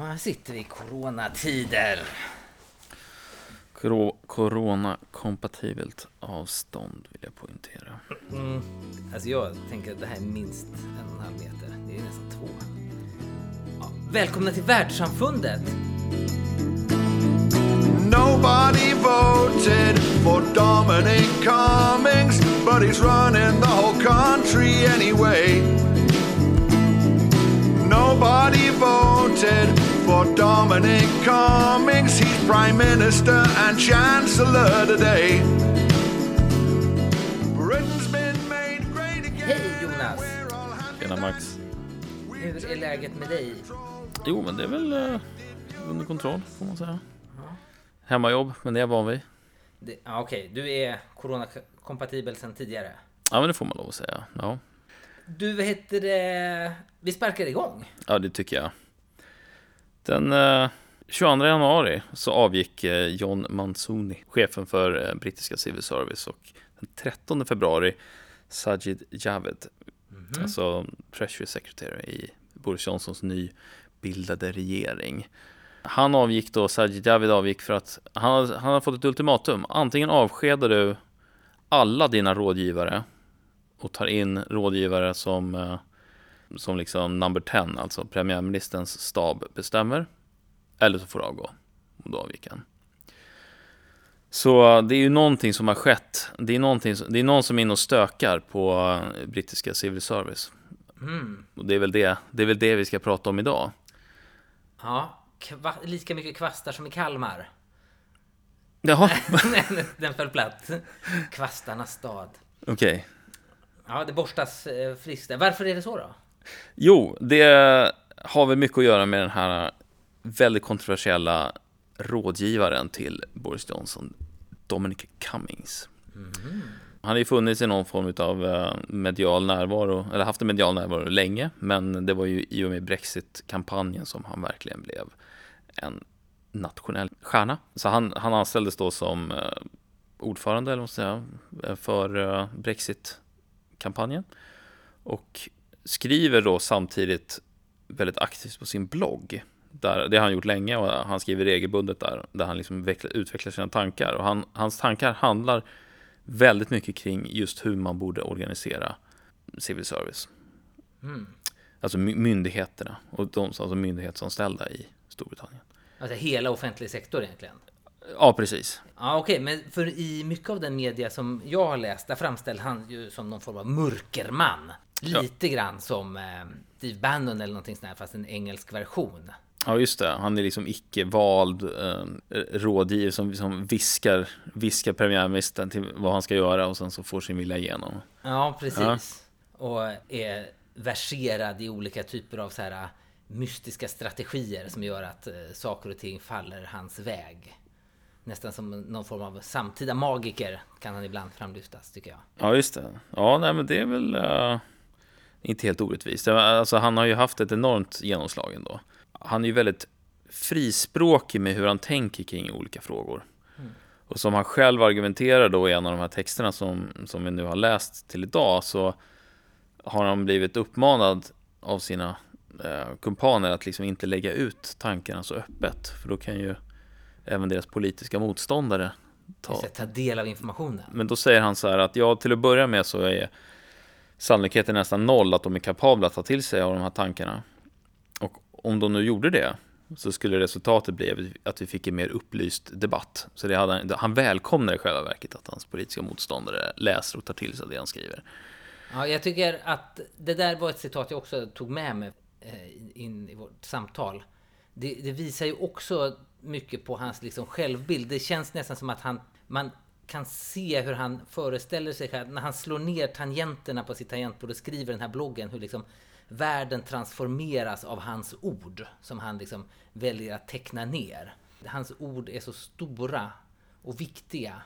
här sitter vi i coronatider. Coro- Corona-kompatibelt avstånd vill jag poängtera. Mm. Alltså jag tänker att det här är minst en och en halv meter. Det är nästan två. Ja, välkomna till världssamfundet! Nobody voted for Dominic Cummings, but he's running the whole country anyway. Nobody voted for Dominic Cummings, he's Prime Minister and Chancellor today. Britain's been made great again. Hej Jonas! Tjena Max. Hur är läget med dig? Jo, men det är väl eh, under kontroll får man säga. Hemmajobb, men det är jag van vid. Det, ja, Okej, du är coronakompatibel sedan tidigare. Ja, men det får man lov att säga. Ja, Du, vad heter det? Vi sparkar igång. ja det tycker jag. Den eh, 22 januari så avgick eh, John Manzoni, chefen för eh, brittiska Civil Service och den 13 februari Sajid Javid, alltså Treasury Secretary i Boris Johnsons nybildade regering. Han avgick då, Sajid Javid avgick för att han, han har fått ett ultimatum. Antingen avskedar du alla dina rådgivare och tar in rådgivare som, eh, som liksom number 10, alltså premiärministerns stab bestämmer. Eller så får du avgå. Och då avgick han. Så det är ju någonting som har skett. Det är, någonting, det är någon som är inne och stökar på eh, brittiska civil service. Mm. Och det är väl det, det, är väl det vi ska prata om idag. Ja, kva, lika mycket kvastar som i Kalmar. Jaha, Den föll platt. Kvastarnas stad. okej. Ja, det borstas eh, friskt. Varför är det så då? Jo, det har väl mycket att göra med den här väldigt kontroversiella rådgivaren till Boris Johnson, Dominic Cummings. Han har ju funnits i någon form av eh, medial närvaro, eller haft en medial närvaro länge, men det var ju i och med Brexit-kampanjen som han verkligen blev en nationell stjärna. Så han, han anställdes då som eh, ordförande, eller vad man säga, för eh, Brexit-kampanjen. Och skriver då samtidigt väldigt aktivt på sin blogg. Där, det har han gjort länge och han skriver regelbundet där, där han liksom veckla, utvecklar sina tankar. Och han, hans tankar handlar väldigt mycket kring just hur man borde organisera civil service. Alltså my- myndigheterna och de alltså myndighetsanställda i Storbritannien. Alltså hela offentlig sektor egentligen. Ja, precis. Ja, okej, men för i mycket av den media som jag har läst, där framställer han ju som någon form av mörkerman. Lite grann som eh, Steve Bannon eller någonting sånt här, fast en engelsk version. Ja, just det. Han är liksom icke-vald eh, rådgivare som, som viskar, viskar premiärministern till vad han ska göra och sen så får sin vilja igenom. Ja, precis. Och är verserad i olika typer av så här eh, mystiska strategier som gör att eh, saker och ting faller hans väg. Nästan som någon form av samtida magiker kan han ibland framlyftas, tycker jag. Ja, just det. Ja, nej, men det är väl eh, inte helt orättvist. Alltså, han har ju haft ett enormt genomslag ändå. Han är ju väldigt frispråkig med hur han tänker kring olika frågor. Och som han själv argumenterar då i en av de här texterna som, som vi nu har läst till idag så har han blivit uppmanad av sina eh, kumpaner att liksom inte lägga ut tankarna så öppet. För då kan ju även deras politiska motståndare ta, ta del av informationen. men då säger han så här att ja, till att börja med så är sannolikheten nästan noll att de är kapabla att ta till sig av de här tankarna. Och om de nu gjorde det så skulle resultatet bli att vi fick en mer upplyst debatt. Så det hade, han- han välkomnar i själva verket att hans politiska motståndare läser och tar till sig det han skriver. Ja, jag tycker att det där var ett citat jag också tog med mig eh, in i vårt samtal. Det, det visar ju också mycket på hans liksom självbild. Det känns nästan som att han, man kan se hur han föreställer sig själv, när han slår ner tangenterna på sitt tangentbord och skriver den här bloggen, hur liksom världen transformeras av hans ord som han liksom väljer att teckna ner. Hans ord är så stora och viktiga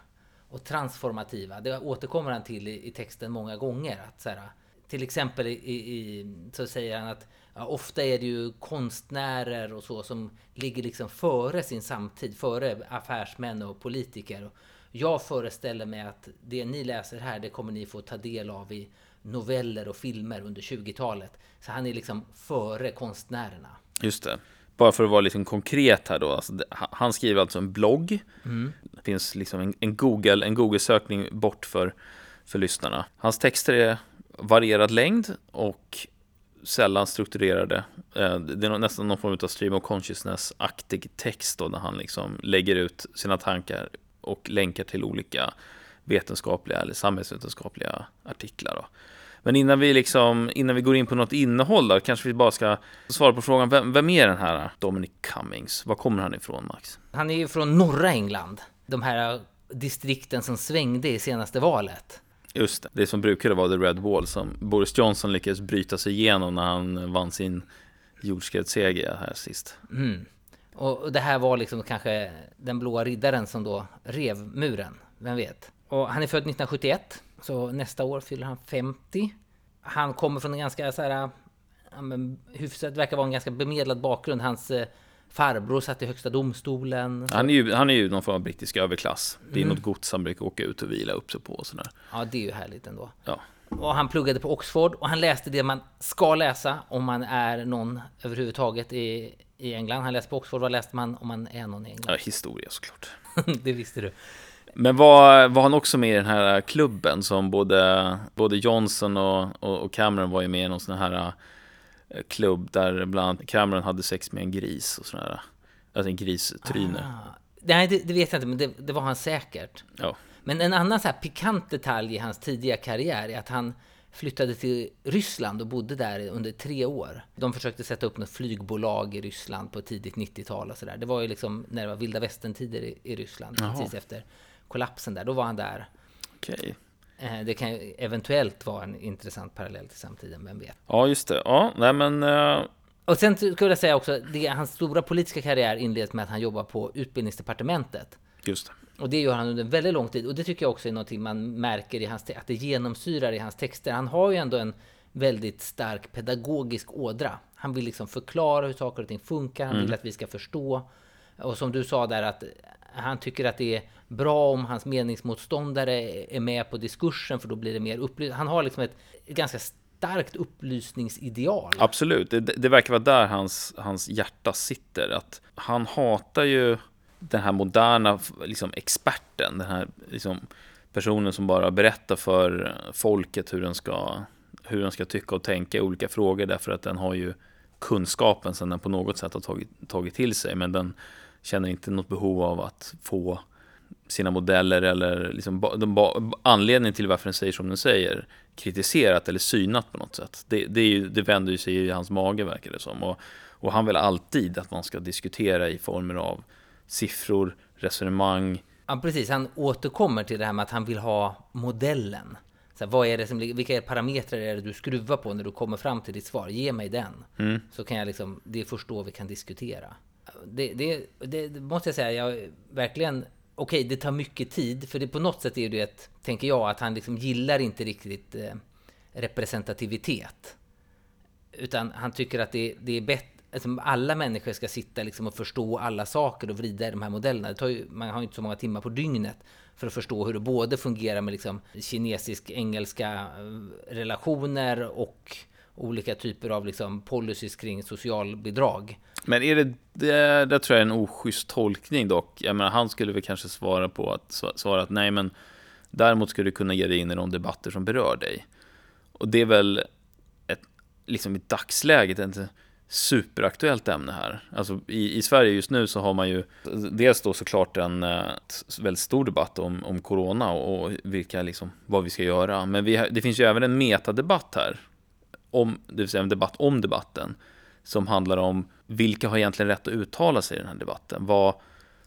och transformativa. Det återkommer han till i, i texten många gånger. Att så här, till exempel i, i, så säger han att ja, ofta är det ju konstnärer och så som ligger liksom före sin samtid, före affärsmän och politiker. Och jag föreställer mig att det ni läser här, det kommer ni få ta del av i noveller och filmer under 20-talet. Så han är liksom före konstnärerna. Just det. bara för att vara lite konkret här då. Alltså, han- skriver alltså en blogg. Det finns liksom en, en Google, en Google-sökning bort för, för lyssnarna. Hans texter är varierad längd och sällan strukturerade. Eh, Det är nästan någon form av stream of consciousness-aktig text då, när han liksom lägger ut sina tankar och länkar till olika vetenskapliga eller samhällsvetenskapliga artiklar. Då. Men innan vi, liksom, innan vi går in på något innehåll då, kanske vi bara ska svara på frågan, vem, vem är den här Dominic Cummings? Var kommer han ifrån, Max? Han är ju från norra England. De här distrikten som svängde i senaste valet. Just det, det som brukade vara The Red Wall som Boris Johnson lyckades bryta sig igenom när han vann sin jordskredsseger här sist. Och och det här var liksom kanske den blåa riddaren som då rev muren. Vem vet? Och han är född 1971, så nästa år fyller han 50. Han kommer från en ganska så här, hyfsat, verkar vara en ganska bemedlad bakgrund. Hans eh, farbror satt i högsta domstolen. Han är ju, han är ju någon form av brittisk överklass. Det är något gods han brukar åka ut och vila upp sig på och sådär. Ja, det är ju härligt ändå. Ja. Och han pluggade på Oxford och han läste det man ska läsa om man är någon överhuvudtaget i, i England. Han läste på Oxford. Vad läste man om man är någon i ja, England? historia såklart. det visste du. Men var, var han också med i den här klubben som både, både Johnson och, och, och Cameron var ju med i någon sån här eh, klubb där bland annat Cameron hade sex med en gris och sådär. Alltså en gristryne. Ah, nej, det, det vet jag inte, men det, det var han säkert. Ja. Men en annan så pikant detalj i hans tidiga karriär är att han flyttade till Ryssland och bodde där under tre år. De försökte sätta upp något flygbolag i Ryssland på tidigt 90-tal och sådär. Det var ju liksom när det var vilda västern-tider i, i Ryssland, precis efter kollapsen där. Då var han där. Okej. Eh, Det kan eventuellt vara en intressant parallell till samtiden, vem vet? Ja, just det. Ja, nej men... eh, Och sen skulle jag säga också, det, hans stora politiska karriär inleds med att han jobbar på utbildningsdepartementet. Just det. Och det gör han under väldigt lång tid. Och det tycker jag också är någonting man märker i hans att det genomsyrar i hans texter. Han har ju ändå en väldigt stark pedagogisk ådra. Han vill liksom förklara hur saker och ting funkar. Han vill att vi ska förstå. Och som du sa där att han tycker att det är bra om hans meningsmotståndare är med på diskursen för då blir det mer upplysning. Han har liksom ett, ett ganska starkt upplysningsideal. Absolut, det, det verkar vara där hans, hans hjärta sitter. Att han hatar ju den här moderna liksom, experten, den här liksom, personen som bara berättar för folket hur den, ska, hur den ska tycka och tänka i olika frågor, därför att den har ju kunskapen som den på något sätt har tagit, tagit till sig, men den känner inte något behov av att få sina modeller eller liksom ba, de ba, anledningen till varför den säger som den säger kritiserat eller synat på något sätt. Det, det, är ju, det vänder ju sig i hans mage verkar det som. Och, och han vill alltid att man ska diskutera i former av siffror, resonemang. Ja, precis. Han återkommer till det här med att han vill ha modellen. Så här, vad är det som, vilka parametrar är det du skruvar på när du kommer fram till ditt svar? Ge mig den. Så kan jag liksom, det är först då vi kan diskutera. Det, det, det, det måste jag säga, jag verkligen... Okej, det tar mycket tid, för det på något sätt är det ett, tänker jag, att han liksom gillar inte riktigt eh, representativitet. Utan han tycker att det, det är bättre, alltså alla människor ska sitta liksom och förstå alla saker och vrida i de här modellerna. Det tar ju, man har ju inte så många timmar på dygnet för att förstå hur det både fungerar med liksom kinesisk-engelska eh, relationer och olika typer av liksom policies kring socialbidrag. Men är det, det, det tror jag är en oschysst tolkning dock. Jag menar, han skulle väl kanske svara på att svara att nej, men däremot skulle du kunna ge dig in i de debatter som berör dig. Och det är väl ett, liksom i dagsläget inte superaktuellt ämne här. Alltså i, i Sverige just nu så har man ju dels då såklart en eh, väldigt stor debatt om, om corona och, och vilka liksom, vad vi ska göra. Men vi, det finns ju även en metadebatt här. Om, det vill säga en debatt om debatten. Som handlar om vilka har egentligen rätt att uttala sig i den här debatten. Vad,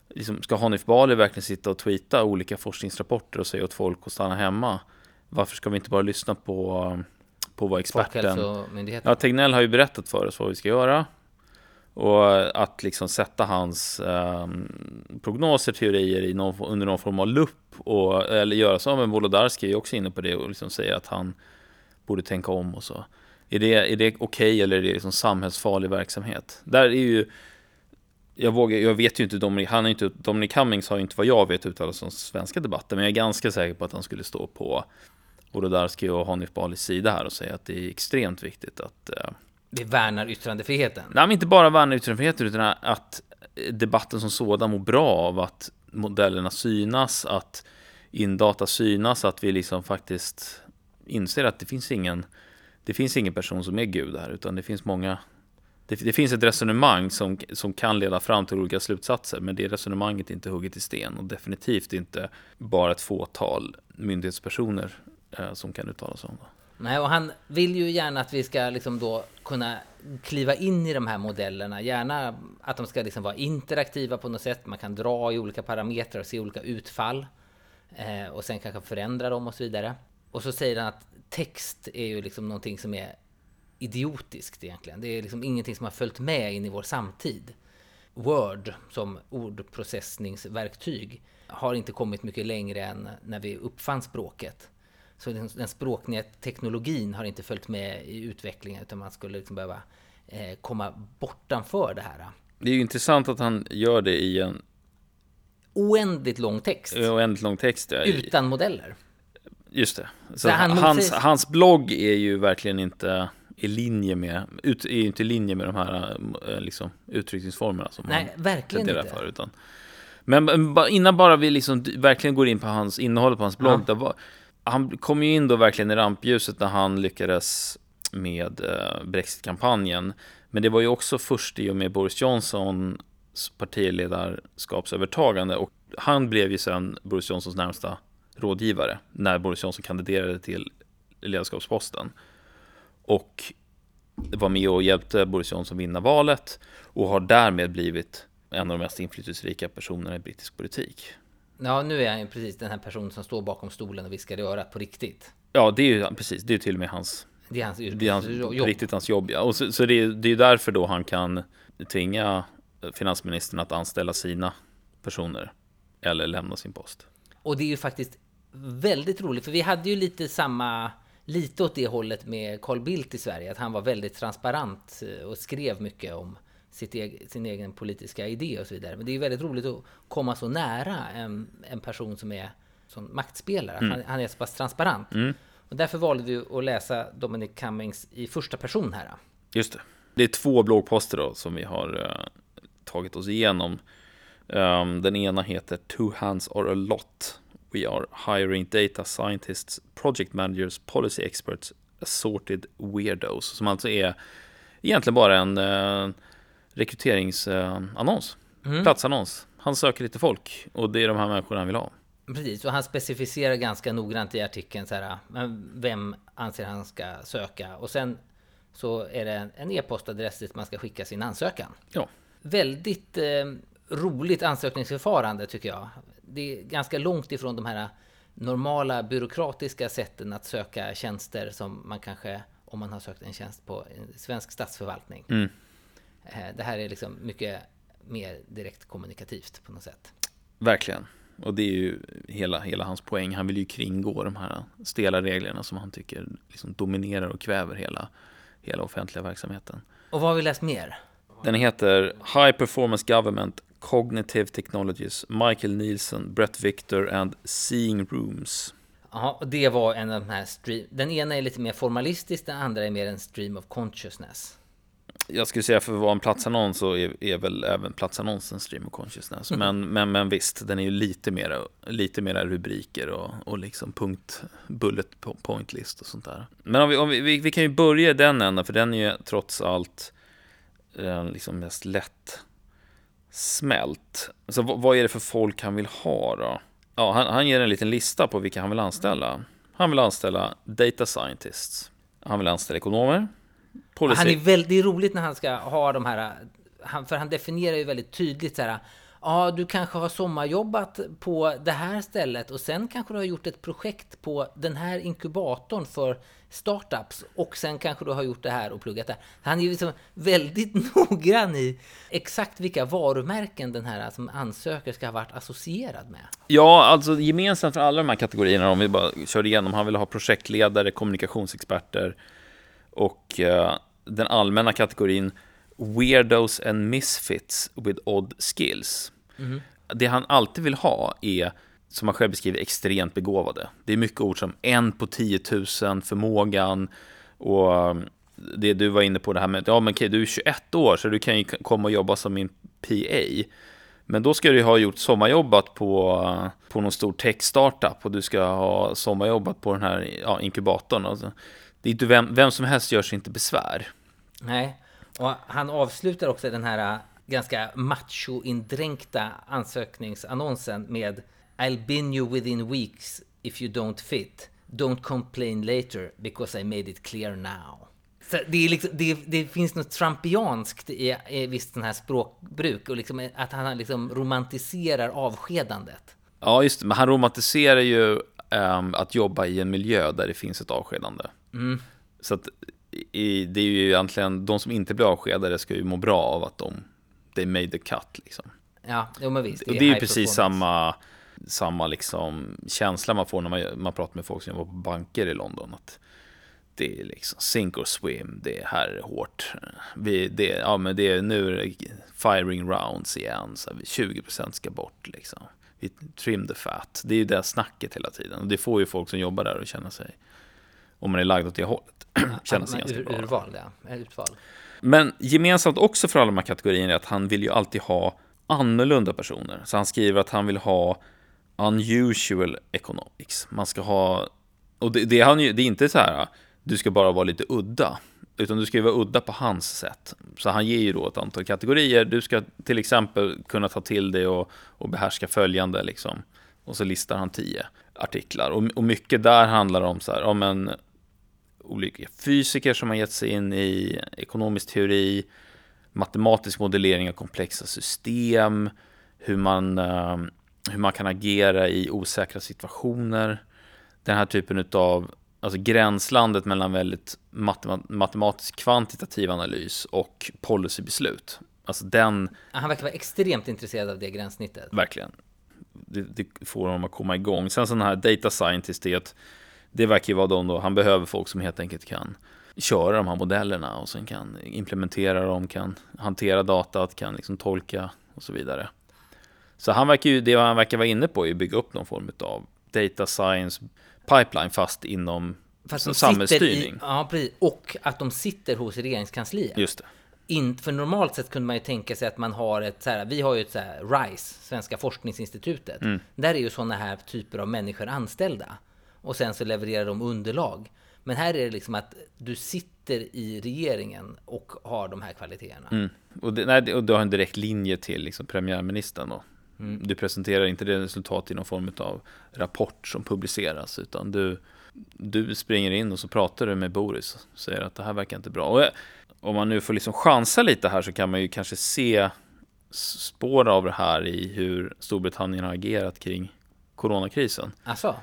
liksom, ska Hanif Bali verkligen sitta och tweeta olika forskningsrapporter och säga åt folk att stanna hemma? Varför ska vi inte bara lyssna på, eh, på vad experten... Ja, Tegnell har ju berättat för oss vad vi ska göra. Och att liksom sätta hans ehm, prognoser, teorier i någon, under någon form av lupp. Och, eller göra som en Wolodarski är också inne på det och liksom säger att han borde tänka om och så. Är det, är det okej eller är det liksom samhällsfarlig verksamhet? Där är ju jag, vågar, jag vet ju inte, Dominic, han är inte, Dominic Cummings har ju inte vad jag vet uttalat som svenska debatter, men jag är ganska säker på att han skulle stå på Wolodarski och Hanif Balis sida här och säga att det är extremt viktigt att, eh, Vi värnar yttrandefriheten. Nej, men inte bara värna yttrandefriheten utan att debatten som sådan mår bra av att modellerna synas, att indata synas, att vi liksom faktiskt inser att det finns ingen det finns ingen person som är Gud här, utan det finns många det, det, finns ett resonemang som, som kan leda fram till olika slutsatser, men det resonemanget är inte hugget i sten och definitivt inte bara ett fåtal myndighetspersoner eh, Eh, som kan uttala sig om det. Nej, och han vill ju gärna att vi ska liksom då kunna kliva in i de här modellerna. Gärna att de ska liksom vara interaktiva på något sätt. Man kan dra i olika parametrar och se olika utfall. Eh, och sen kanske förändra dem och så vidare. Och så säger han att text är ju liksom någonting som är idiotiskt egentligen. Det är liksom ingenting som har följt med in i vår samtid. Word som ordprocessningsverktyg har inte kommit mycket längre än när vi uppfann språket. Så den, den språkliga teknologin har inte följt med i utvecklingen utan man skulle liksom behöva eh, komma bortanför det här. Det är ju intressant att han gör det i en Oändligt lång text. oändligt lång text. Ja, Utan modeller. Just det. Så han hans, hans blogg är ju verkligen inte i linje med, ut, är inte i linje med de här eh, liksom, uttryckningsformerna som Nej, han verkligen inte. för. Utan, men innan bara vi liksom verkligen går in på hans innehållet på hans blogg. Ja. Var, han kom ju in då verkligen i rampljuset när han lyckades med eh, Brexit-kampanjen. Men det var ju också först i och med Boris Johnsons partiledarskapsövertagande och han blev ju sen Boris Johnsons närmsta rådgivare när Boris Johnson kandiderade till ledarskapsposten. Och var med och hjälpte Boris Johnson vinna valet och har därmed blivit en av de mest inflytelserika personerna i brittisk politik. Ja, nu är han ju precis den här personen som står bakom stolen och viskar i örat på riktigt. Ja, det är ju precis, det är ju till och med hans, Det är hans, det är hans jobb. riktigt hans jobb. Ja. Och så, så det, är, det är ju därför då han kan tvinga finansministern att anställa sina personer eller lämna sin post. Och det är ju faktiskt väldigt roligt, för vi hade ju lite samma, lite åt det hållet med Carl Bildt i Sverige, att han var väldigt transparent eh, och skrev mycket om sitt eg, sin egen politiska idé och så vidare. Men det är väldigt roligt att komma så nära en, en person som är som maktspelare, att han, han är så pass transparent. Och därför valde vi att läsa Dominic Cummings i första person här. Just det. Det är två bloggposter då som vi har eh, tagit oss igenom. Um, den ena heter Two hands are a lot. We are hiring data scientists, project managers, policy experts, assorted weirdos. Som alltså är egentligen bara en uh, rekryteringsannons. Platsannons. Han söker lite folk och det är de här människorna han vill ha. Precis, och han specificerar ganska noggrant i artikeln så här, vem anser han ska söka? Och sen så är det en- en e-postadress dit man ska skicka sin ansökan. Ja, Väldigt eh, roligt ansökningsförfarande tycker jag. Det är ganska långt ifrån de här normala byråkratiska sätten att söka tjänster som man kanske, om man har sökt en tjänst på en svensk statsförvaltning. Mm. Eh, Det här är liksom mycket mer direkt kommunikativt på något sätt. verkligen. Och det är ju hela, hela hans poäng. Han vill ju kringgå de här stela reglerna som han tycker liksom dominerar och kväver hela, hela offentliga verksamheten. Och vad har vi läst mer? Den heter High Performance Government Cognitive Technologies Michael Nielsen, Brett Victor and Seeing Rooms. Ja, och det var en av de här stream... Den ena är lite mer formalistisk, den andra är mer en stream of consciousness. Jag skulle säga för att vara en platsannons så är, är väl även platsannonsen Stream of Consciousness. Men, men, men visst, den är ju lite mera, lite mera rubriker och, och liksom punkt, bullet po- point list och sånt där. Men om vi, om vi, vi, vi kan ju börja i den änden, för den är ju trots allt eh, liksom mest lätt smält. Så vad, vad är det för folk han vill ha då? Ja, han, han ger en liten lista på vilka han vill anställa. Han vill anställa data scientists. Han vill anställa ekonomer. Policy. Han är väldigt roligt när han ska ha de här... Han, för han definierar ju väldigt tydligt så här... Ja, du kanske har sommarjobbat på det här stället och sen kanske du har gjort ett projekt på den här inkubatorn för startups och sen kanske du har gjort det här och pluggat där. Han är ju liksom väldigt noggrann i exakt vilka varumärken den här som ansöker ska ha varit associerad med. Ja, alltså gemensamt för alla de här kategorierna, om vi bara kör igenom, han vill ha projektledare, kommunikationsexperter och eh, den allmänna kategorin Weirdos and Misfits with Odd Skills. Det han alltid vill ha är, som han själv beskriver, extremt begåvade. Det är mycket ord som en på 10 000, förmågan och eh, det du var inne på det här med, ja men okej, du är 21 år så du kan ju komma och jobba som min PA. Men då ska du ha gjort sommarjobbat på, på någon stor tech-startup och du ska ha sommarjobbat på den här ja, inkubatorn. Alltså, det är inte vem, vem som helst gör sig inte besvär. Nej, och han avslutar också den här äh, ganska macho-indränkta ansökningsannonsen med I'll bin you within weeks if you don't fit. Don't complain later because I made it clear now. Så det, liksom, det, det finns något trumpianskt i, i visst den här språkbruk och liksom att han liksom romantiserar avskedandet. Ja, just det. Men han romantiserar ju um, att jobba i en miljö där det finns ett avskedande. Mm. Så att i, det är ju egentligen, de som inte blir avskedade ska ju må bra av att de, they made the cut liksom. Ja, jo, men visst. Det och det är ju precis samma, samma liksom känsla man får när man, man pratar med folk som jobbar på banker i London. Att det är liksom sink or swim, det här är hårt. Vi, det, ja, men det är, nu är firing rounds igen, så 20% ska bort liksom. Vi trim the fat. Det är ju det snacket hela tiden. Och det får ju folk som jobbar där att känna sig, om man är lagd åt det hållet, känna sig ganska ur, bra. Urval, ja. Utval. Men gemensamt också för alla de här kategorierna är att han vill ju alltid ha annorlunda personer. Så han skriver att han vill ha unusual economics. Man ska ha, och det, det, är, han ju, det är inte så här, du ska bara vara lite udda. Utan du ska ju vara udda på hans sätt. Så han ger ju då ett antal kategorier. Du ska till exempel kunna ta till dig och, och behärska följande liksom. Och så listar han tio artiklar. Och, och mycket där handlar om så här, om en olika fysiker som har gett sig in i ekonomisk teori, matematisk modellering av komplexa system, hur man, uh, hur man kan agera i osäkra situationer. Den här typen av alltså gränslandet mellan väldigt matematisk kvantitativ analys och policybeslut. Alltså den... Han verkar vara extremt intresserad av det gränssnittet. Verkligen. Det, det får honom att komma igång. Sen sådana här data scientist, det, att det verkar ju vara de då, han behöver folk som helt enkelt kan köra de här modellerna och sen kan implementera dem, kan hantera datat, kan liksom tolka och så vidare. Så han verkar ju, det han verkar vara inne på är att bygga upp någon form av data science pipeline fast inom fast samhällsstyrning. I, ja, precis. Och att de sitter hos regeringskansliet. Just det. In, för normalt sett kunde man ju tänka sig att man har ett så här, vi har ju ett så här RISE, Svenska forskningsinstitutet. Mm. Där är ju sådana här typer av människor anställda. Och sen så levererar de underlag. Men här är det liksom att du sitter i regeringen och har de här kvaliteterna. Mm. Och, det, nej, och du har en direkt linje till liksom premiärministern då. Mm. Du presenterar inte det resultat i någon form av rapport som publiceras, utan du, du springer in och så pratar du med Boris och säger att det här verkar inte bra. Och om man nu får liksom chansa lite här så kan man ju kanske se spår av det här i hur Storbritannien har agerat kring coronakrisen. Alltså?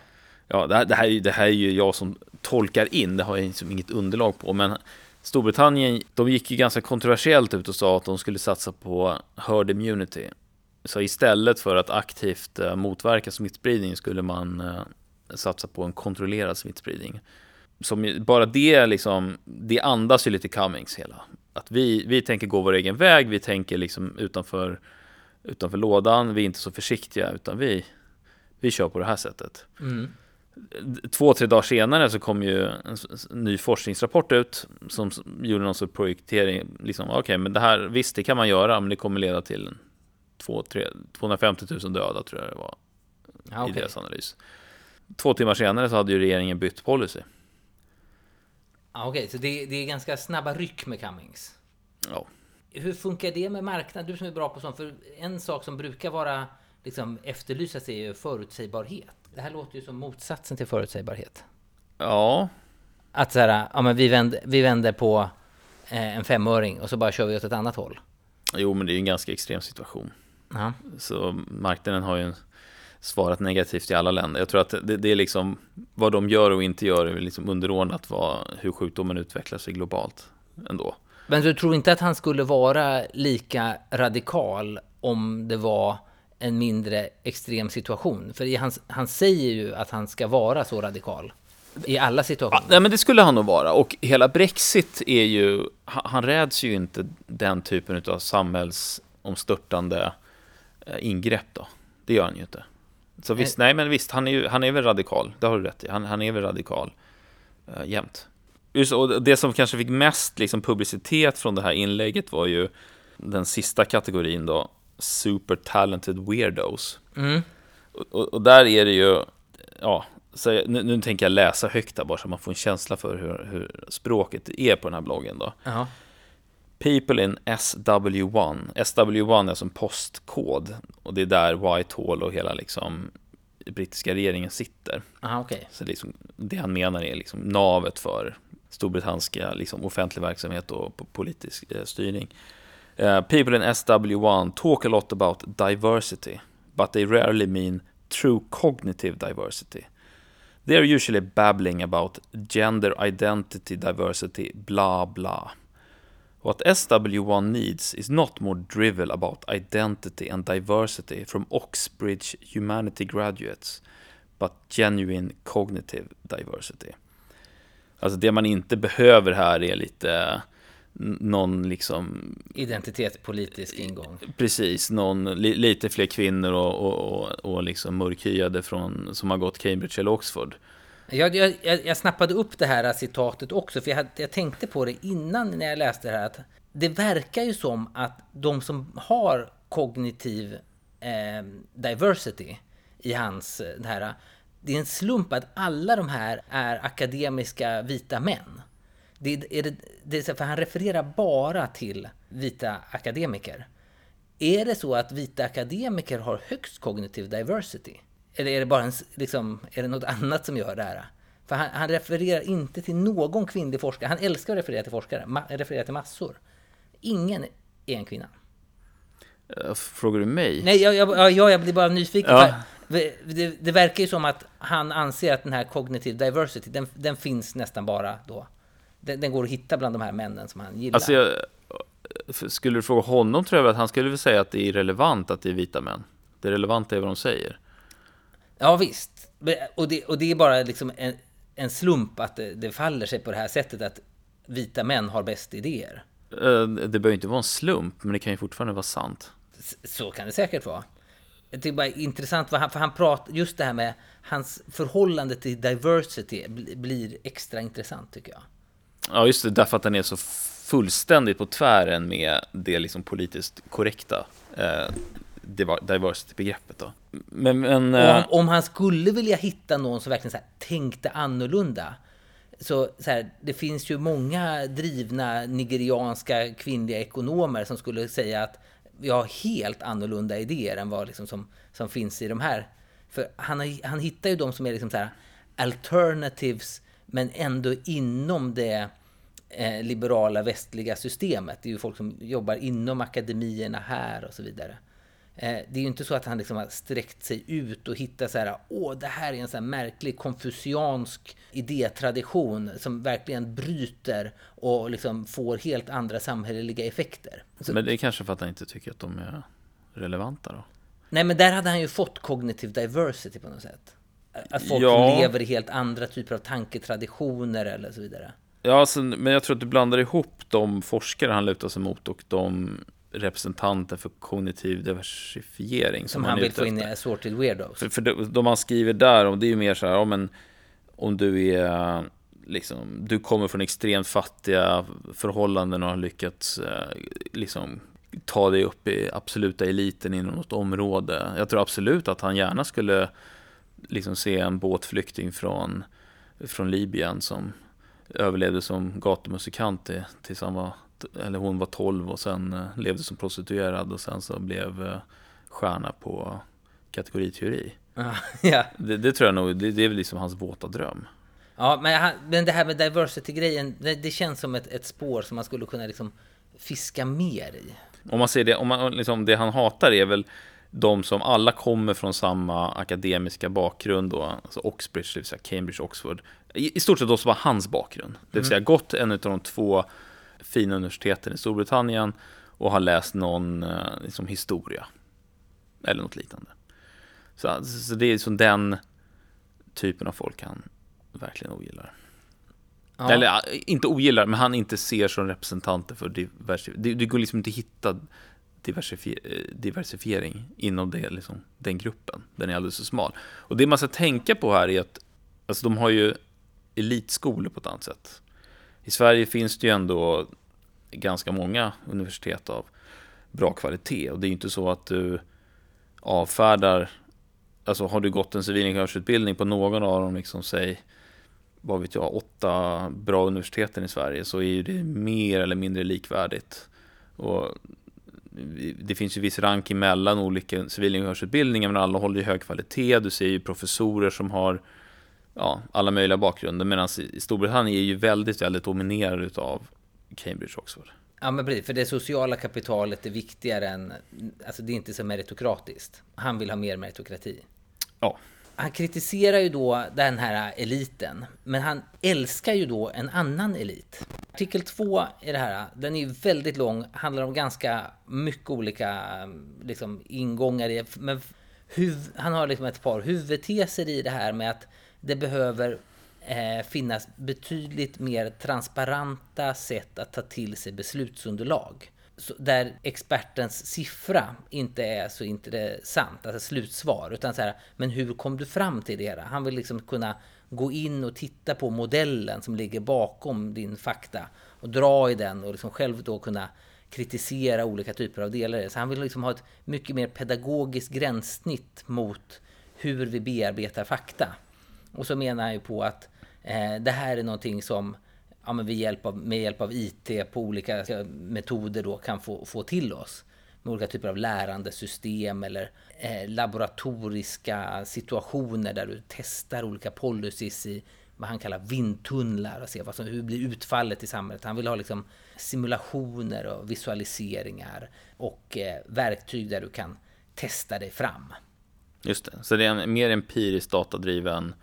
Ja, det här, det, här, det här är ju jag som tolkar in, det har jag liksom inget underlag på, men Storbritannien, de gick ju ganska kontroversiellt ut och sa att de skulle satsa på herd immunity. Så istället för att aktivt eh, motverka smittspridning skulle man eh, satsa på en kontrollerad smittspridning. Som bara det liksom, det andas ju lite Cummings hela. Att vi, vi tänker gå vår egen väg, vi tänker liksom utanför, utanför lådan, vi är inte så försiktiga utan vi, vi kör på det här sättet. Mm. Två, tre dagar senare så kom ju en ny forskningsrapport ut som gjorde någon sorts projektering. Liksom, Okej, okay, men det här, visst det kan man göra, men det kommer leda till 2, 3, 250 000 döda tror jag det var ja, okay. i deras analys. Två timmar senare så hade ju regeringen bytt policy. Ja, Okej, okay. så det, det, är ganska snabba ryck med Cummings. Ja. Hur funkar det med marknaden? Du som är bra på sånt. För en sak som brukar vara liksom efterlysas är ju förutsägbarhet. Det här låter ju som motsatsen till förutsägbarhet. Ja. Att så här, ja men vi vänder, vi vänder på eh, en femöring och så bara kör vi åt ett annat håll. Jo, men det är ju en ganska extrem situation. Ja. Så marknaden har ju svarat negativt i alla länder. Jag tror att det, det är liksom vad de gör och inte gör är liksom underordnat vad, hur sjukdomen utvecklar sig globalt ändå. Men du tror inte att han skulle vara lika radikal om det var en mindre extrem situation? För han, han säger ju att han ska vara så radikal i alla situationer. Ja, men det skulle han nog vara. Och hela Brexit är ju, han, räds ju inte den typen av samhällsomstörtande Eh, ingrepp då. Det gör han ju inte. Så visst, nej men visst, han är, ju, han är väl radikal. Det har du rätt i. Han, han är väl radikal uh, jämt. Just, och det som kanske fick mest liksom, publicitet från det här inlägget var ju den sista kategorin då, Super Talented Weirdos. Mm. Och, och, där är det ju, ja, så nu, nu tänker jag läsa högt där bara så man får en känsla för hur, hur språket är på den här bloggen då. Jaha. People in SW1. SW1 är som postkod och det är där Whitehall och hela liksom brittiska regeringen sitter. Aha, okej. Så liksom, det han menar är liksom navet för storbritanniska liksom, offentlig verksamhet och po- politisk eh, styrning. Eh, people in SW1 talk a lot about diversity, but they rarely mean true cognitive diversity. They are usually babbling about gender identity diversity, blah blah. What SW1 needs is not more drivel about identity and diversity from Oxbridge humanity graduates, but genuine cognitive diversity. Alltså det man inte behöver här är lite någon liksom, Identitetspolitisk ingång. precis, någon, li, lite fler kvinnor och, och, och, och liksom mörkhyade från, som har gått Cambridge eller Oxford. Jag, jag, jag jag snappade upp det här citatet också, för jag, hade, jag tänkte på det innan när jag läste det här. Att det verkar ju som att de som har kognitiv eh, diversity i hans eh, det här. Det är en slump att alla de här är akademiska vita män. Det, är det, det är så- för han refererar bara till vita akademiker. Är det så att vita akademiker har högst kognitiv diversity? Eller är det bara en, liksom, är det något annat som gör det här? För han, han refererar inte till någon kvinnlig forskare. Han älskar att referera till forskare, ma, referera till massor. Ingen är en kvinna. Eh, Frågar du mig? Nej, jag, jag, ja, jag blir bara nyfiken. Ja. Det, det verkar ju som att han anser att den här cognitive diversity, den, den finns nästan bara då. Den, den går att hitta bland de här männen som han gillar. Alltså jag, skulle du fråga honom tror jag att han skulle säga att det är irrelevant att det är vita män. Det relevanta är vad de säger. Ja visst. Och det, och det är bara liksom en, en slump att det, det faller sig på det här sättet att vita män har bäst idéer. Eh, Det behöver inte vara en slump, men det kan ju fortfarande vara sant. Så kan det säkert vara. Jag tycker bara det är intressant, för han, för han pratar, just det här med hans förhållande till diversity bli- blir extra intressant tycker jag. Ja, just det, därför att den är så fullständigt på tvären med det liksom politiskt korrekta eh, diversity-begreppet då. Men, men Och eh, om, om han skulle vilja hitta någon som verkligen så här, tänkte annorlunda. Så, så här, det finns ju många drivna nigerianska kvinnliga ekonomer som skulle säga att vi har helt annorlunda idéer än vad liksom som, som finns i de här. För han, har, han hittar ju de som är liksom så här alternatives men ändå inom det eh, liberala västliga systemet. Det är ju folk som jobbar inom akademierna här och så vidare. Eh, det är ju inte så att han liksom har sträckt sig ut och hittat så här, åh, det här är en så här märklig konfuciansk idétradition som verkligen bryter och liksom får helt andra samhälleliga effekter. Så, men det är kanske för att han inte tycker att de är relevanta då. nej, men där hade han ju fått cognitive diversity på något sätt. Att folk Ja. lever i helt andra typer av tanketraditioner eller så vidare. Ja, alltså, men jag tror att du blandar ihop de forskare han lutar sig mot och de representanter för kognitiv diversifiering som, Som han är vill få in i assorted weirdos. För, för de, de han skriver där om, det är ju mer så här, ja, men om du är liksom, du kommer från extremt fattiga förhållanden och har lyckats eh, liksom ta dig upp i absoluta eliten inom något område. Jag tror absolut att han gärna skulle liksom se en båtflykting från, från Libyen som överlevde som gatumusikant till- tills han var, eller hon var 12 och sen eh, levde som prostituerad och sen så blev eh, stjärna på kategoriteori. Ja, ja. Det, det tror jag nog, det, det är väl liksom hans våta dröm. Ja, men, han, men det här med diversity-grejen, det, det känns som ett, ett spår som man skulle kunna liksom fiska mer i. Om man ser det, om man, liksom, det han hatar är väl de som alla kommer från samma akademiska bakgrund då, alltså Oxbridge, det vill säga Cambridge, Oxford. I, i stort sett de som har hans bakgrund. Det vill säga gått en av de två fina universiteten i Storbritannien och har läst någon eh, liksom, historia. Eller något liknande. Så, så det är liksom den typen av folk han verkligen ogillar. Ja. Eller inte ogillar, men han inte ser som representanter för diversifiering. Det, det går liksom inte att hitta diversifi eh, diversifiering inom det, liksom, den gruppen. Den är alldeles för smal. Och det man ska tänka på här är att alltså, de har ju elitskolor på ett annat sätt. I Sverige finns det ju ändå ganska många universitet av bra kvalitet och det är ju inte så att du avfärdar Alltså har du gått en civilingenjörsutbildning på någon av dem, liksom säg vad vet jag, åtta bra universiteten i Sverige så är ju det mer eller mindre likvärdigt. Och det finns ju viss ranking mellan olika civilingenjörsutbildningar men alla håller ju hög kvalitet. Du ser ju professorer som har ja, alla möjliga bakgrunder medan i Storbritannien är ju väldigt, väldigt dominerad utav Cambridge Oxford. Ja men precis, för det sociala kapitalet är viktigare än, alltså det är inte så meritokratiskt. Han vill ha mer meritokrati. Ja. Han kritiserar ju då den här eliten, men han älskar ju då en annan elit. Artikel 2 i det här, den är ju väldigt lång, handlar om ganska mycket olika liksom, ingångar i, men huv, han har liksom ett par huvudteser i det här med att det behöver eh, finnas betydligt mer transparenta sätt att ta till sig beslutsunderlag. Där expertens siffra inte är så intressant, alltså slutsvar, utan så här, men hur kom du fram till det? Han vill liksom kunna gå in och titta på modellen som ligger bakom din fakta och dra i den och liksom själv då kunna kritisera olika typer av delar. Så han vill liksom ha ett mycket mer pedagogiskt gränssnitt mot hur vi bearbetar fakta. Och så menar han ju på att eh, det här är någonting som ja, men med, hjälp av, med hjälp av IT på olika eh, metoder då kan få, få till oss. Med olika typer av lärandesystem eller eh, laboratoriska situationer där du testar olika policies i vad han kallar vindtunnlar och ser vad som, hur blir utfallet i samhället. Han vill ha liksom simulationer och visualiseringar och eh, verktyg där du kan testa dig fram. Just det, så det är en mer empiriskt datadriven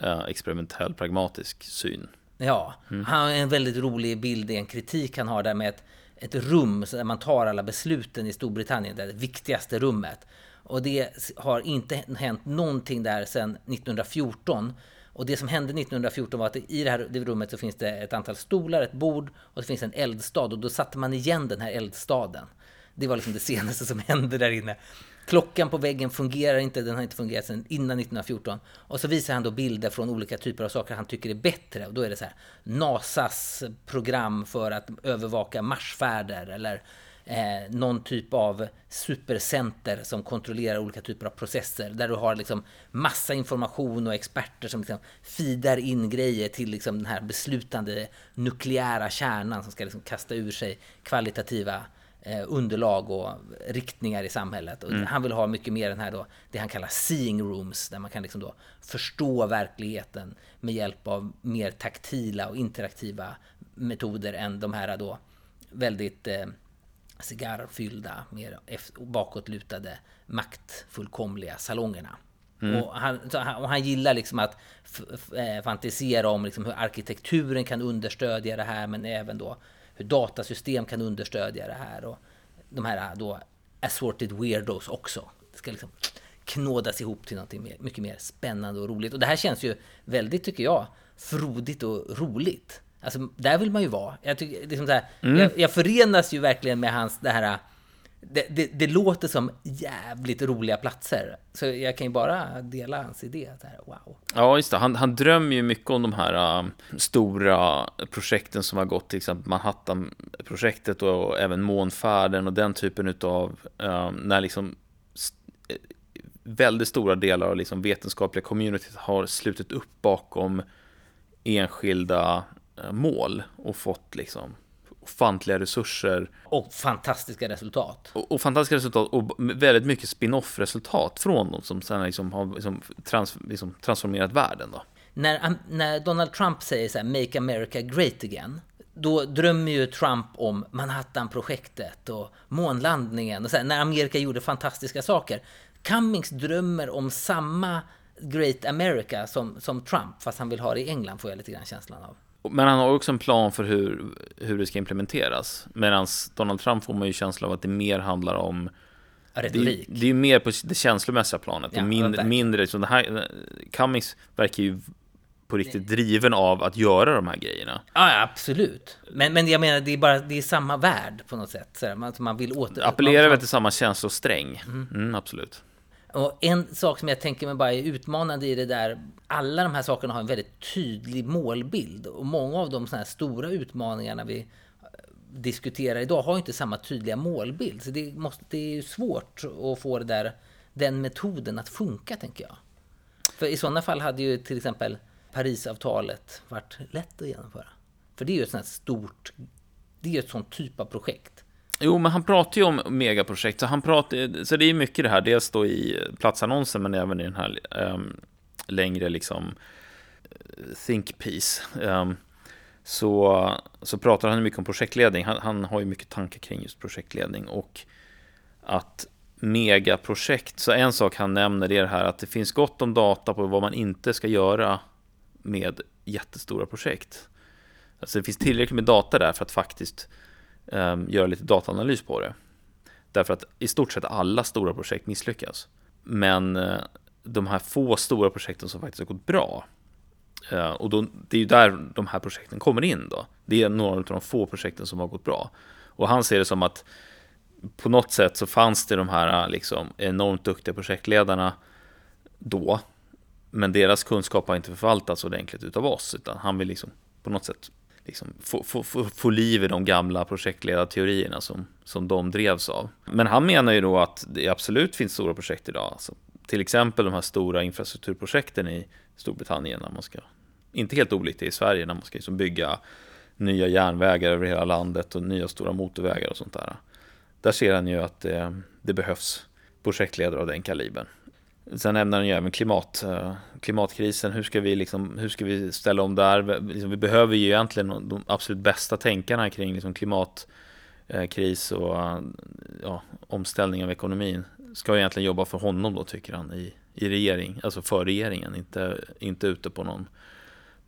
eh, experimentell pragmatisk syn Ja, mm. han har en väldigt rolig bild i en kritik han har där med ett, ett rum där man tar alla besluten i Storbritannien, det viktigaste rummet. Och det har inte hänt någonting där sedan 1914. Och det som hände 1914 var att i det här rummet så finns det ett antal stolar, ett bord och det finns en eldstad. Och då satte man igen den här eldstaden. Det var liksom det senaste som hände där inne. Klockan på väggen fungerar inte, den har inte fungerat sedan innan 1914. Och så visar han då bilder från olika typer av saker han tycker är bättre. Och då är det så här, NASAs program för att övervaka marsfärder eller eh, någon typ av supercenter som kontrollerar olika typer av processer. Där du har liksom massa information och experter som liksom feedar in grejer till liksom den här beslutande nukleära kärnan som ska liksom kasta ur sig kvalitativa underlag och riktningar i samhället. Och mm. Han vill ha mycket mer den här då, det han kallar seeing rooms, där man kan liksom då förstå verkligheten med hjälp av mer taktila och interaktiva metoder än de här då väldigt eh, cigarrfyllda, mer bakåtlutade, maktfullkomliga salongerna. Mm. Och, han, och han gillar liksom att eh, fantisera om liksom hur arkitekturen kan understödja det här, men även då hur datasystem kan understödja det här och de här då assorted weirdos också. Det ska liksom knådas ihop till mer, mycket mer spännande och roligt. Och det här känns ju väldigt, tycker jag, frodigt och roligt. Alltså, där vill man ju vara. Jag, tycker, liksom så här, mm. jag, jag förenas ju verkligen med hans, det här det, det, det, låter som jävligt roliga platser. Så jag kan ju bara dela hans idé. Här, wow. Ja, just det. Han, han drömmer ju mycket om de här uh, stora projekten som har gått, till exempel Manhattan-projektet och, och, även månfärden och den typen utav, uh, när liksom eh, väldigt stora delar av liksom vetenskapliga communityt har slutit upp bakom enskilda eh, mål och fått liksom ofantliga resurser. Och fantastiska resultat. Och, och fantastiska resultat och väldigt mycket spin-off resultat från dem som sen liksom har liksom trans, liksom transformerat världen. Då. När, när Donald Trump säger så här, Make America Great Again, då drömmer ju Trump om Manhattan-projektet och månlandningen och så här, när Amerika gjorde fantastiska saker. Cummings drömmer om samma Great America som, som Trump, fast han vill ha det i England, får jag lite grann känslan av. Men han har också en plan för hur, hur det ska implementeras. Medan Donald Trump får man ju känsla av att det mer handlar om Retorik. Det, det är mer på det känslomässiga planet. Ja, mindre, mindre så det här, Cummings verkar ju på riktigt driven av att göra de här grejerna. Ja, absolut. Men, men jag menar, det är bara det är samma värld på något sätt. Så man, man vill åter... Appellerar väl till samma känslosträng. Mm. Mm, absolut. Och en sak som jag tänker mig bara är utmanande i det där, alla de här sakerna har en väldigt tydlig målbild. Och många av de såna här stora utmaningarna vi eh, diskuterar idag har inte samma tydliga målbild. Så det, måste, det är ju svårt att få det där, den metoden att funka, tänker jag. För i sådana fall hade ju till exempel Parisavtalet varit lätt att genomföra. För det är ju ett sånt här stort, det är ju ett sånt typ av projekt. Jo, men han pratar ju om megaprojekt, så, han pratar, så det är mycket det här, dels då i platsannonsen, men även i den här um, längre liksom eh, think piece. Um, så, så pratar han mycket om projektledning. Han, han har ju mycket tankar kring just projektledning och att megaprojekt. Så en sak han nämner är det här att det finns gott om data på vad man inte ska göra med jättestora projekt. Alltså det finns tillräckligt med data där för att faktiskt um, göra lite dataanalys på det. Därför att i stort sett alla stora projekt misslyckas. Men uh, de här få stora projekten som faktiskt har gått bra, uh, och då, det är ju där de här projekten kommer in då. Det är några av de få projekten som har gått bra. Och han ser det som att på något sätt så fanns det de här eh, liksom, enormt duktiga projektledarna då, men deras kunskap har inte förvaltats ordentligt utav oss, utan han vill liksom på något sätt liksom få, få, få, få liv i de gamla projektledarteorierna som, som de drevs av. Men han menar ju då att det absolut finns stora projekt idag. Alltså, till exempel de här stora infrastrukturprojekten i Storbritannien, när man ska, inte helt olikt i Sverige, när man ska liksom bygga nya järnvägar över hela landet och nya stora motorvägar och sånt där. Där ser han ju att det, det behövs projektledare av den kalibern. Sen nämner han ju även klimat, eh, klimatkrisen. Hur ska vi, liksom, hur ska vi ställa om där? Vi liksom, behöver ju egentligen de absolut bästa tänkarna kring liksom, klimatkris eh, och ja, omställning av ekonomin. Ska egentligen jobba för honom då, tycker han, i, i regering, alltså för regeringen, inte, inte ute på, någon,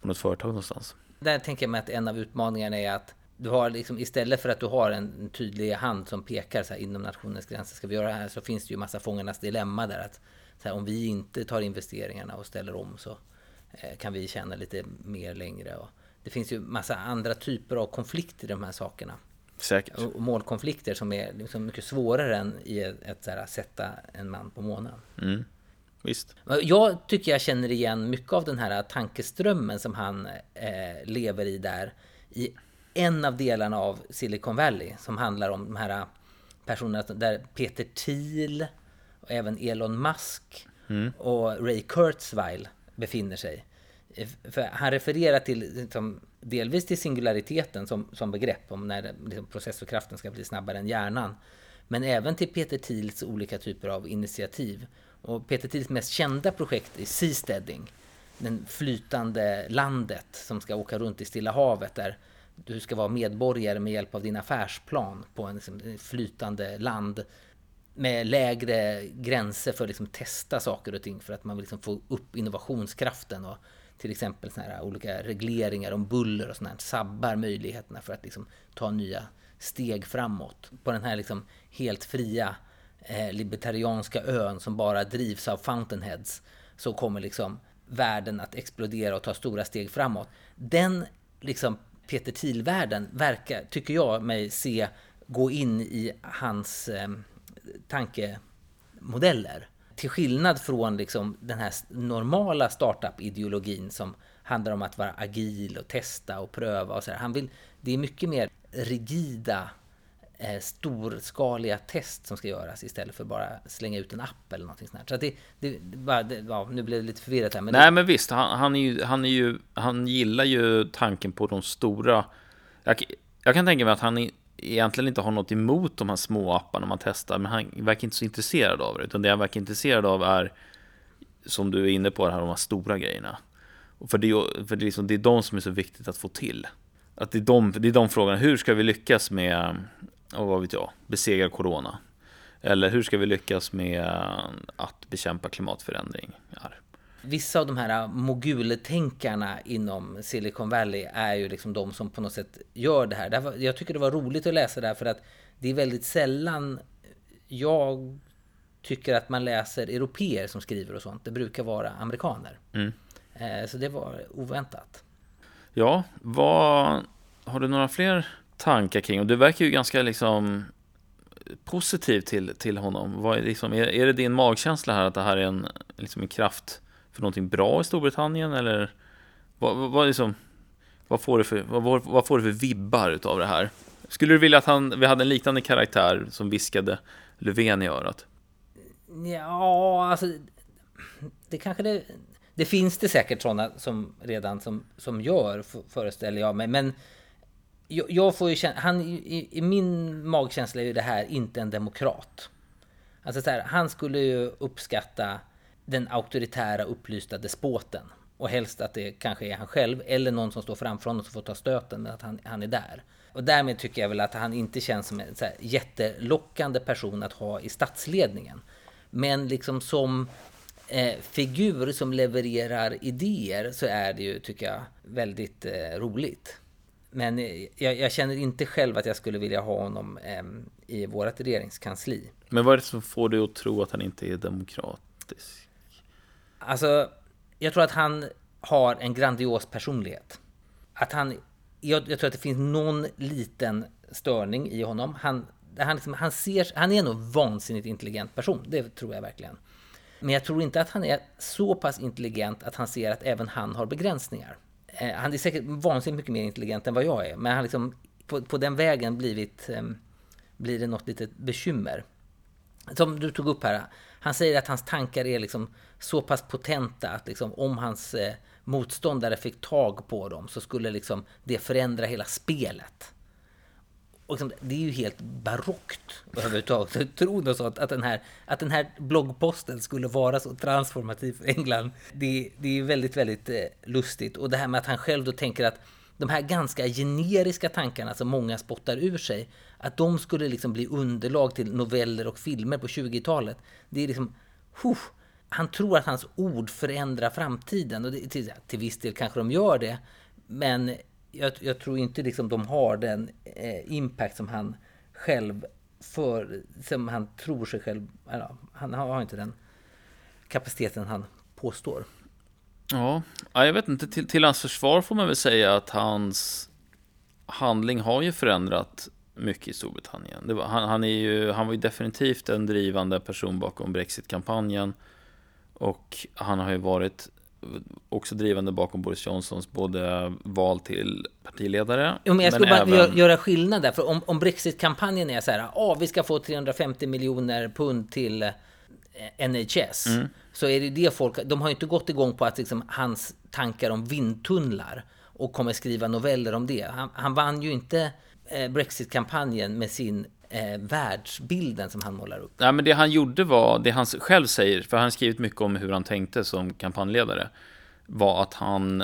på något företag någonstans. Där tänker jag mig att en av utmaningarna är att du har liksom, istället för att du har en tydlig hand som pekar så här, inom nationens gränser ska vi göra det här, så finns det ju massa fångarnas dilemma där. Att här, om vi inte tar investeringarna och ställer om så eh, kan vi tjäna lite mer längre. Och det finns ju massa andra typer av konflikter i de här sakerna. Säkert. Och målkonflikter som är liksom mycket svårare än i här, sätta en man på månen. Mm. Visst. Jag tycker jag känner igen mycket av den här tankeströmmen som han eh, lever i där. I en av delarna av Silicon Valley som handlar om de här personerna där Peter Thiel och även Elon Musk mm. och Ray Kurzweil befinner sig. För han refererar till liksom, delvis till singulariteten som, som begrepp om när liksom, processorkraften ska bli snabbare än hjärnan. Men även till Peter Thiels olika typer av initiativ. Och Peter Thiels mest kända projekt är Seasteading. Den flytande landet som ska åka runt i Stilla havet där du ska vara medborgare med hjälp av din affärsplan på en liksom, flytande land med lägre gränser för att liksom testa saker och ting för att man vill liksom få upp innovationskraften och till exempel såna här olika regleringar om buller och sånt här sabbar möjligheterna för att liksom ta nya steg framåt. På den här liksom helt fria eh, libertarianska ön som bara drivs av fountainheads så kommer liksom världen att explodera och ta stora steg framåt. Den liksom Peter Thiel-världen verkar, tycker jag mig se, gå in i hans eh, tankemodeller. Till skillnad från liksom den här normala startup-ideologin som handlar om att vara agil och testa och pröva och så där. Han vill, det är mycket mer rigida, eh, storskaliga test som ska göras istället för bara slänga ut en app eller någonting sånt. Så det, det, bara, det, ja, nu blev det lite förvirrat här. Men Nej, det... men visst, han, han, är ju, han, är ju, han gillar ju tanken på de stora. Jag, jag kan tänka mig att han är egentligen inte har något emot de här små apparna man testar, men han verkar inte så intresserad av det, utan det han verkar intresserad av är, som du är inne på, det här, de här stora grejerna. För det, för det, är liksom, det är de som är så viktigt att få till. Att det är de, det är de frågorna, hur ska vi lyckas med, och vad vet jag, besegra corona? Eller hur ska vi lyckas med att bekämpa klimatförändringar? Vissa av de här mogultänkarna inom Silicon Valley är ju liksom de som på något sätt gör det här. Jag tycker det var roligt att läsa det här för att det är väldigt sällan jag tycker att man läser europeer som skriver och sånt. Det brukar vara amerikaner. Mm. Eh, så det var oväntat. Ja, vad, har du några fler tankar kring? Och du verkar ju ganska liksom positiv till, till honom? Vad är, liksom, är, är det din magkänsla här att det här är en, liksom en kraft för någonting bra i Storbritannien? Eller vad, vad, vad, liksom, vad, får, du för, vad, vad får du för vibbar utav det här? Skulle du vilja att han, vi hade en liknande karaktär som viskade Löfven i örat? Ja, alltså... Det kanske det... Det finns det säkert sådana som redan som, som gör, föreställer jag mig. Men jag, jag får ju känna... Han, i, I min magkänsla är ju det här inte en demokrat. Alltså så här, han skulle ju uppskatta den auktoritära upplysta despoten. Och helst att det kanske är han själv eller någon som står framför honom som får ta stöten, men att han, han är där. Och därmed tycker jag väl att han inte känns som en så här jättelockande person att ha i statsledningen. Men liksom som eh, figur som levererar idéer så är det ju, tycker jag, väldigt eh, roligt. Men eh, jag, jag, känner inte själv att jag skulle vilja ha honom eh, i vårt regeringskansli. Men vad är det som får dig att tro att han inte är demokratisk? Alltså, jag tror att han har en grandios personlighet. Att han, jag, jag tror att det finns någon liten störning i honom. Han, han, liksom, han, ser, han är nog vansinnigt intelligent person, det tror jag verkligen. Men jag tror inte att han är så pass intelligent att han ser att även han har begränsningar. Eh, han är säkert vansinnigt mycket mer intelligent än vad jag är, men han liksom på, på den vägen blivit, eh, blir det något litet bekymmer. Som du tog upp här, han säger att hans tankar är liksom så pass potenta att liksom, om hans eh, motståndare fick tag på dem så skulle liksom det förändra hela spelet. Och liksom, det är ju helt barockt överhuvudtaget. Tro något sånt, att den, här, att den här bloggposten skulle vara så transformativ för England. Det, det är väldigt, väldigt eh, lustigt. Och det här med att han själv då tänker att de här ganska generiska tankarna som många spottar ur sig, att de skulle liksom bli underlag till noveller och filmer på 20-talet. Det är liksom, huh, han tror att hans ord förändrar framtiden. Och det, till, till viss del kanske de gör det. Men jag, jag tror inte liksom de har den eh, impact som han själv för, som han tror sig själv, eller, han har inte den kapaciteten han påstår. Ja, jag vet inte, till, till hans försvar får man väl säga att hans handling har ju förändrat mycket i Storbritannien. Var, han, han, är ju, han var ju definitivt en drivande person bakom Brexit-kampanjen. Och han har ju varit också drivande bakom Boris Johnsons både val till partiledare. Jo, men jag skulle bara även... göra skillnad där. För om, om Brexit-kampanjen är så här, ah, vi ska få 350 miljoner pund till eh, NHS. Mm. Så är det det folk, de har ju inte gått igång på att liksom, hans tankar om vindtunnlar och kommer skriva noveller om det. Han, han vann ju inte Eh, Brexit-kampanjen med sin eh, världsbilden som han målar upp. Ja, men det han gjorde var, det han själv säger, för han har skrivit mycket om hur han tänkte som kampanjledare, var att han,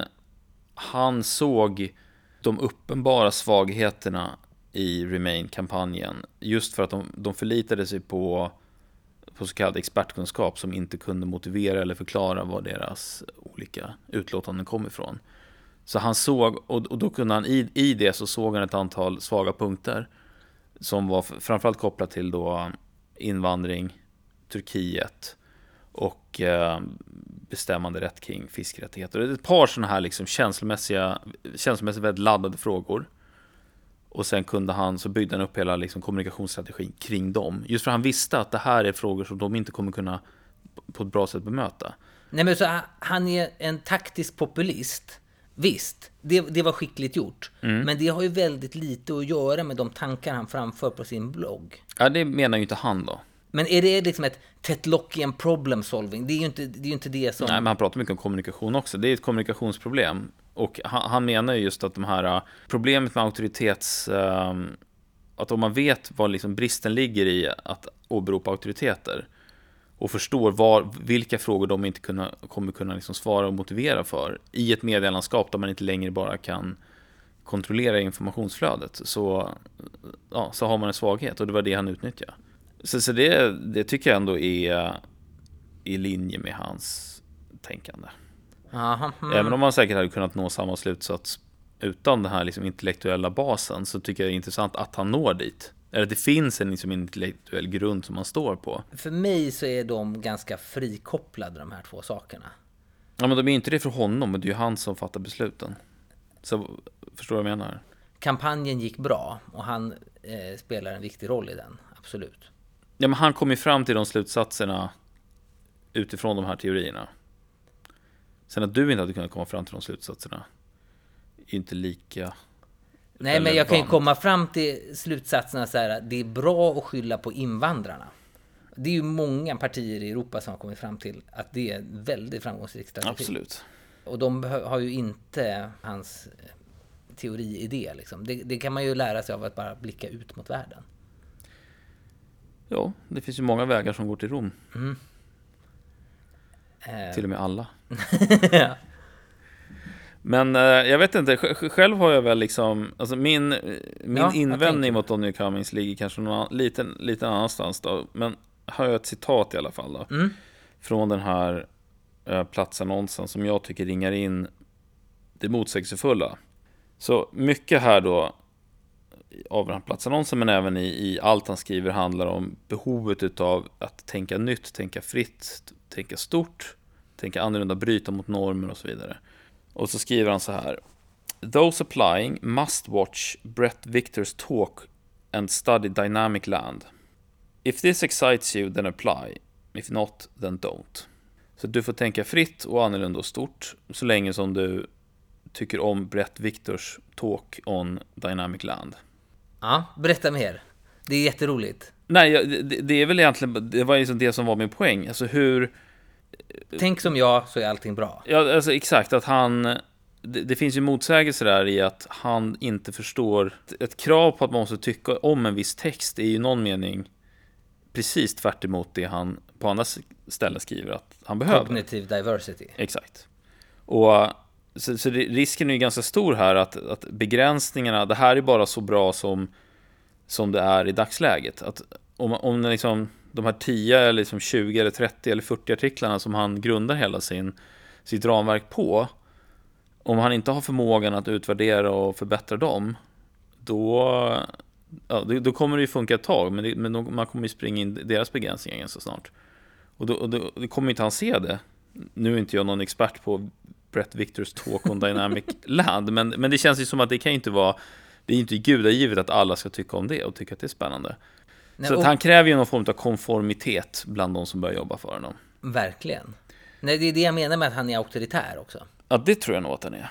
han såg de uppenbara svagheterna i Remain-kampanjen, just för att de, de förlitade sig på, på så kallad expertkunskap som inte kunde motivera eller förklara var deras olika utlåtanden kom ifrån. Så han såg, och, då kunde han i, i det så såg han ett antal svaga punkter som var framförallt kopplat till då invandring, Turkiet och eh, bestämmande rätt kring fiskrättigheter. Det är ett par sådana här liksom känslomässiga, känslomässigt väldigt laddade frågor. Och sen kunde han, så byggde han upp hela liksom kommunikationsstrategin kring dem. Just för han visste att det här är frågor som de inte kommer kunna på ett bra sätt bemöta. Nej men så han är en taktisk populist Visst, det, det var skickligt gjort. Mm. Men det har ju väldigt lite att göra med de tankar han framför på sin blogg. Ja, det menar ju inte han då. Men är det liksom ett Tetlockian problem solving? Det är ju inte det, är inte det som... Nej, men han pratar mycket om kommunikation också. Det är ett kommunikationsproblem. Och han, han menar ju just att de här äh, problemet med auktoritets... Uh, att om man vet var liksom bristen ligger i att åberopa auktoriteter och förstår var, vilka frågor de inte kunna, kommer kunna liksom svara och motivera för i ett medielandskap där man inte längre bara kan kontrollera informationsflödet så, ja, så har man en svaghet och det var det han utnyttjade. Så, så det, det tycker jag ändå är i linje med hans tänkande. Aha, mm. Även om man säkert hade kunnat nå samma slutsats utan den här liksom intellektuella basen så tycker jag det är intressant att han når dit. Eller att det finns en liksom intellektuell grund som man står på. För mig så är de ganska frikopplade de här två sakerna. Ja men de är inte det för honom, men det är ju han som fattar besluten. Så förstår du vad jag menar? Kampanjen gick bra och han eh, spelar en viktig roll i den, Absolut. Ja, men han kom ju fram till de slutsatserna utifrån de här teorierna. Sen att du inte hade kunnat komma fram till de slutsatserna är inte lika... Nej, men jag kan ju komma fram till slutsatserna så här. Det är bra att skylla på invandrarna. Det är ju många partier i Europa som har kommit fram till att det är en väldigt framgångsrik strategi. Absolut. Och de har ju inte hans eh, teoriidé. Liksom. Det, det kan man ju lära sig av att bara blicka ut mot världen. Ja, det finns ju många vägar som går till Rom. Eh, Till och med alla. Men eh, jag vet inte, sj- sj- själv har jag väl liksom, alltså min, eh, min Ja, invändning mot Donny Cummings ligger kanske någon an- liten, liten annanstans då. Men har jag ett citat i alla fall då. Mm. Från den här eh, platsannonsen som jag tycker ringar in det motsägelsefulla. Så mycket här då av den här platsannonsen men även i, i allt han skriver handlar om behovet utav att tänka nytt, tänka fritt, tänka stort, tänka annorlunda, bryta mot normer och så vidare. Och så skriver han så här. Those applying must watch Brett Victors talk and study dynamic land. If this excites you, then apply. If not, then don't. Så du får tänka fritt och annorlunda och stort så länge som du tycker om Brett Victors talk on dynamic land. ja, berätta mer. Det är jätteroligt. Nej, det, det är väl egentligen, det var liksom det som var min poäng. Alltså hur, Tänk som jag så är allting bra. Ja, alltså exakt att han... Det, det finns ju motsägelser där i att han inte förstår... Ett krav på att man måste tycka om en viss text är ju i någon mening precis tvärt emot det han på andra ställen skriver att han behöver. Cognitive diversity. Exakt. Och så, så det, risken är ju ganska stor här att, att begränsningarna, det här är bara så bra som, som det är i dagsläget. Att om, om liksom, de här 10 eller liksom 20 eller 30 eller 40 artiklarna som han grundar hela sin, sitt ramverk på, om han inte har förmågan att utvärdera och förbättra dem, då, ja, då, kommer det ju funka ett tag, men, det, men man kommer ju springa in deras begränsningar ganska snart. Och då, och då, då kommer inte han se det. Nu är inte jag någon expert på Brett Victors talk on dynamic land, men, men det känns ju som att det kan inte vara, det är inte gudagivet att alla ska tycka om det och tycka att det är spännande. Nej, Så och- han kräver ju någon form av konformitet bland de som börjar jobba för honom. Verkligen. Nej, det är det jag menar med att han är auktoritär också. Ja, det tror jag nog att han är.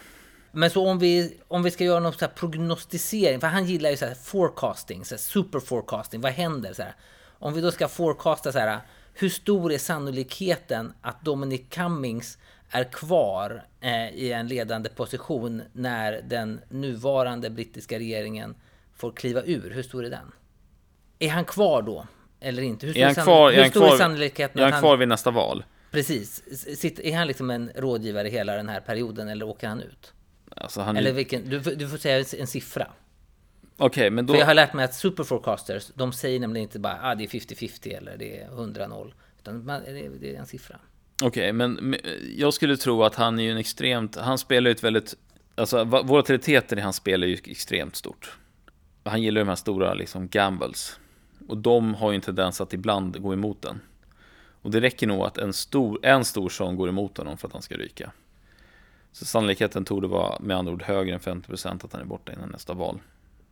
Men så om vi, om vi ska göra någon så prognostisering, för han gillar ju så här forecasting, så super forecasting, vad händer? Så här. Om vi då ska forecasta så här, hur stor är sannolikheten att Dominic Cummings är kvar eh, i en ledande position när den nuvarande brittiska regeringen får kliva ur? Hur stor är den? Är han kvar då? Eller inte? Hur stor Är han kvar, är han kvar, sannolikheten är han kvar vid nästa val? Precis. Sitter, är han liksom en rådgivare hela den här perioden eller åker han ut? Alltså han är, Eller vilken, du, får- du får säga en siffra. Okej, men då... För jag har lärt mig att superforecasters, de säger nämligen inte bara ah, det är 50-50 eller det är 100-0. Utan man, det, är, det är en siffra. Okej, men men jag skulle tro att han är ju en extremt, han spelar ju ett väldigt, alltså volatiliteten i hans spel är ju extremt stort. Han gillar de här stora liksom gambles. Och de har ju en tendens att ibland gå emot den. Och det räcker nog att en stor, en stor sån går emot honom för att han ska ryka. Så sannolikheten tog det vara med andra ord högre än 50% att han är borta innan nästa val.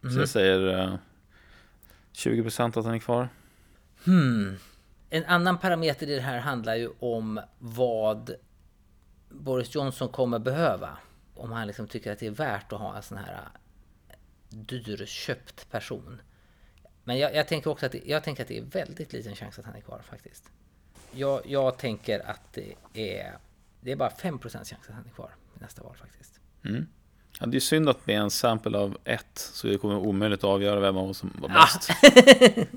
Så jag säger eh, 20% att han är kvar. En annan parameter i det här handlar ju om vad Boris Johnson kommer behöva. Om han liksom tycker att det är värt att ha en sån här eh, dyrköpt person. Men jag, jag tänker också att det, jag tänker att det är väldigt liten chans att han är kvar faktiskt. Jag, jag tänker att det är, det är bara 5% chans att han är kvar i nästa val faktiskt. Ja, det är synd att med en sample av ett så det kommer omöjligt att avgöra vem av oss som var Ah. bäst.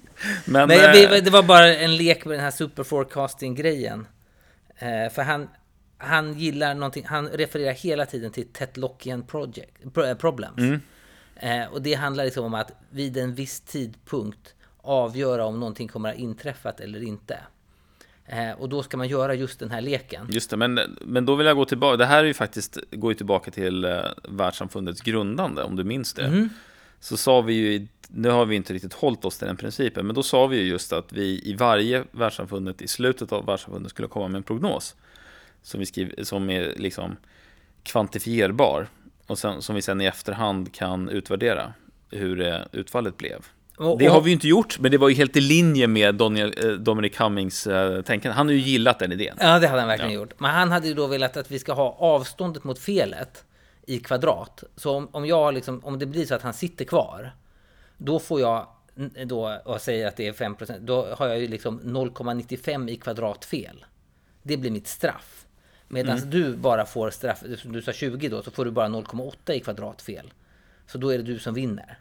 Men, Men jag, eh, det- var bara en lek med den här superforecasting-grejen. Eh, för han, han gillar någonting, han refererar hela tiden till Tetlockian project, pro- eh, problems. Eh, och det handlar liksom om att vid en viss tidpunkt avgöra om någonting kommer att ha inträffat eller inte. Eh, och då ska man göra just den här leken. Just det, men, men då vill jag gå tillbaka. Det här är ju faktiskt, går ju tillbaka till eh, världssamfundets grundande, om du minns det. Mhm. Så sa vi ju, nu har vi inte riktigt hållit oss till den principen, men då sa vi ju just att vi i varje världssamfundet, i slutet av världssamfundet, skulle komma med en prognos. Som, vi skriver, som är liksom kvantifierbar. Och sen, som vi sen i efterhand kan utvärdera hur eh, utfallet blev. Och- Det har och- vi ju inte gjort, men det var ju helt i linje med Daniel, eh, Dominic Cummings eh, tänkande. Han har ju gillat den idén. Ja, det hade han verkligen Ja. gjort. Men han hade ju då velat att vi ska ha avståndet mot felet i kvadrat. Så om, om, jag liksom, om det blir så att han sitter kvar, då får jag då och säger att det är 5%, då har jag ju liksom 0,95 i kvadrat fel. Det blir mitt straff. Medan Mm. du bara får straff, du sa 20 då, så får du bara 0,8 i kvadrat fel. Så då är det du som vinner.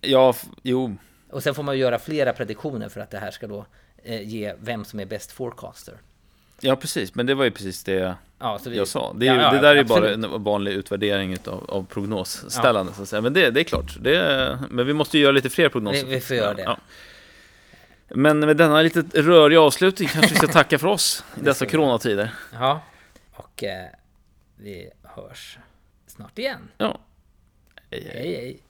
Ja, jo. Och sen får man göra flera prediktioner för att det här ska då eh, ge vem som är bäst forecaster. Ja, precis. Men det var ju precis det Ja, vi, jag sa. Det, är, Ja, ja, det där är ju absolut. bara en vanlig utvärdering utav, av prognosställande. Så att säga. Men det, det är klart. Det men vi måste ju göra lite fler prognoser. Vi- vi får göra det. Men med denna lite röriga avslutning kanske vi ska tacka för oss i dessa coronatider. Ja, och eh, vi hörs snart igen. Ja. Hej, hej. Hej hej!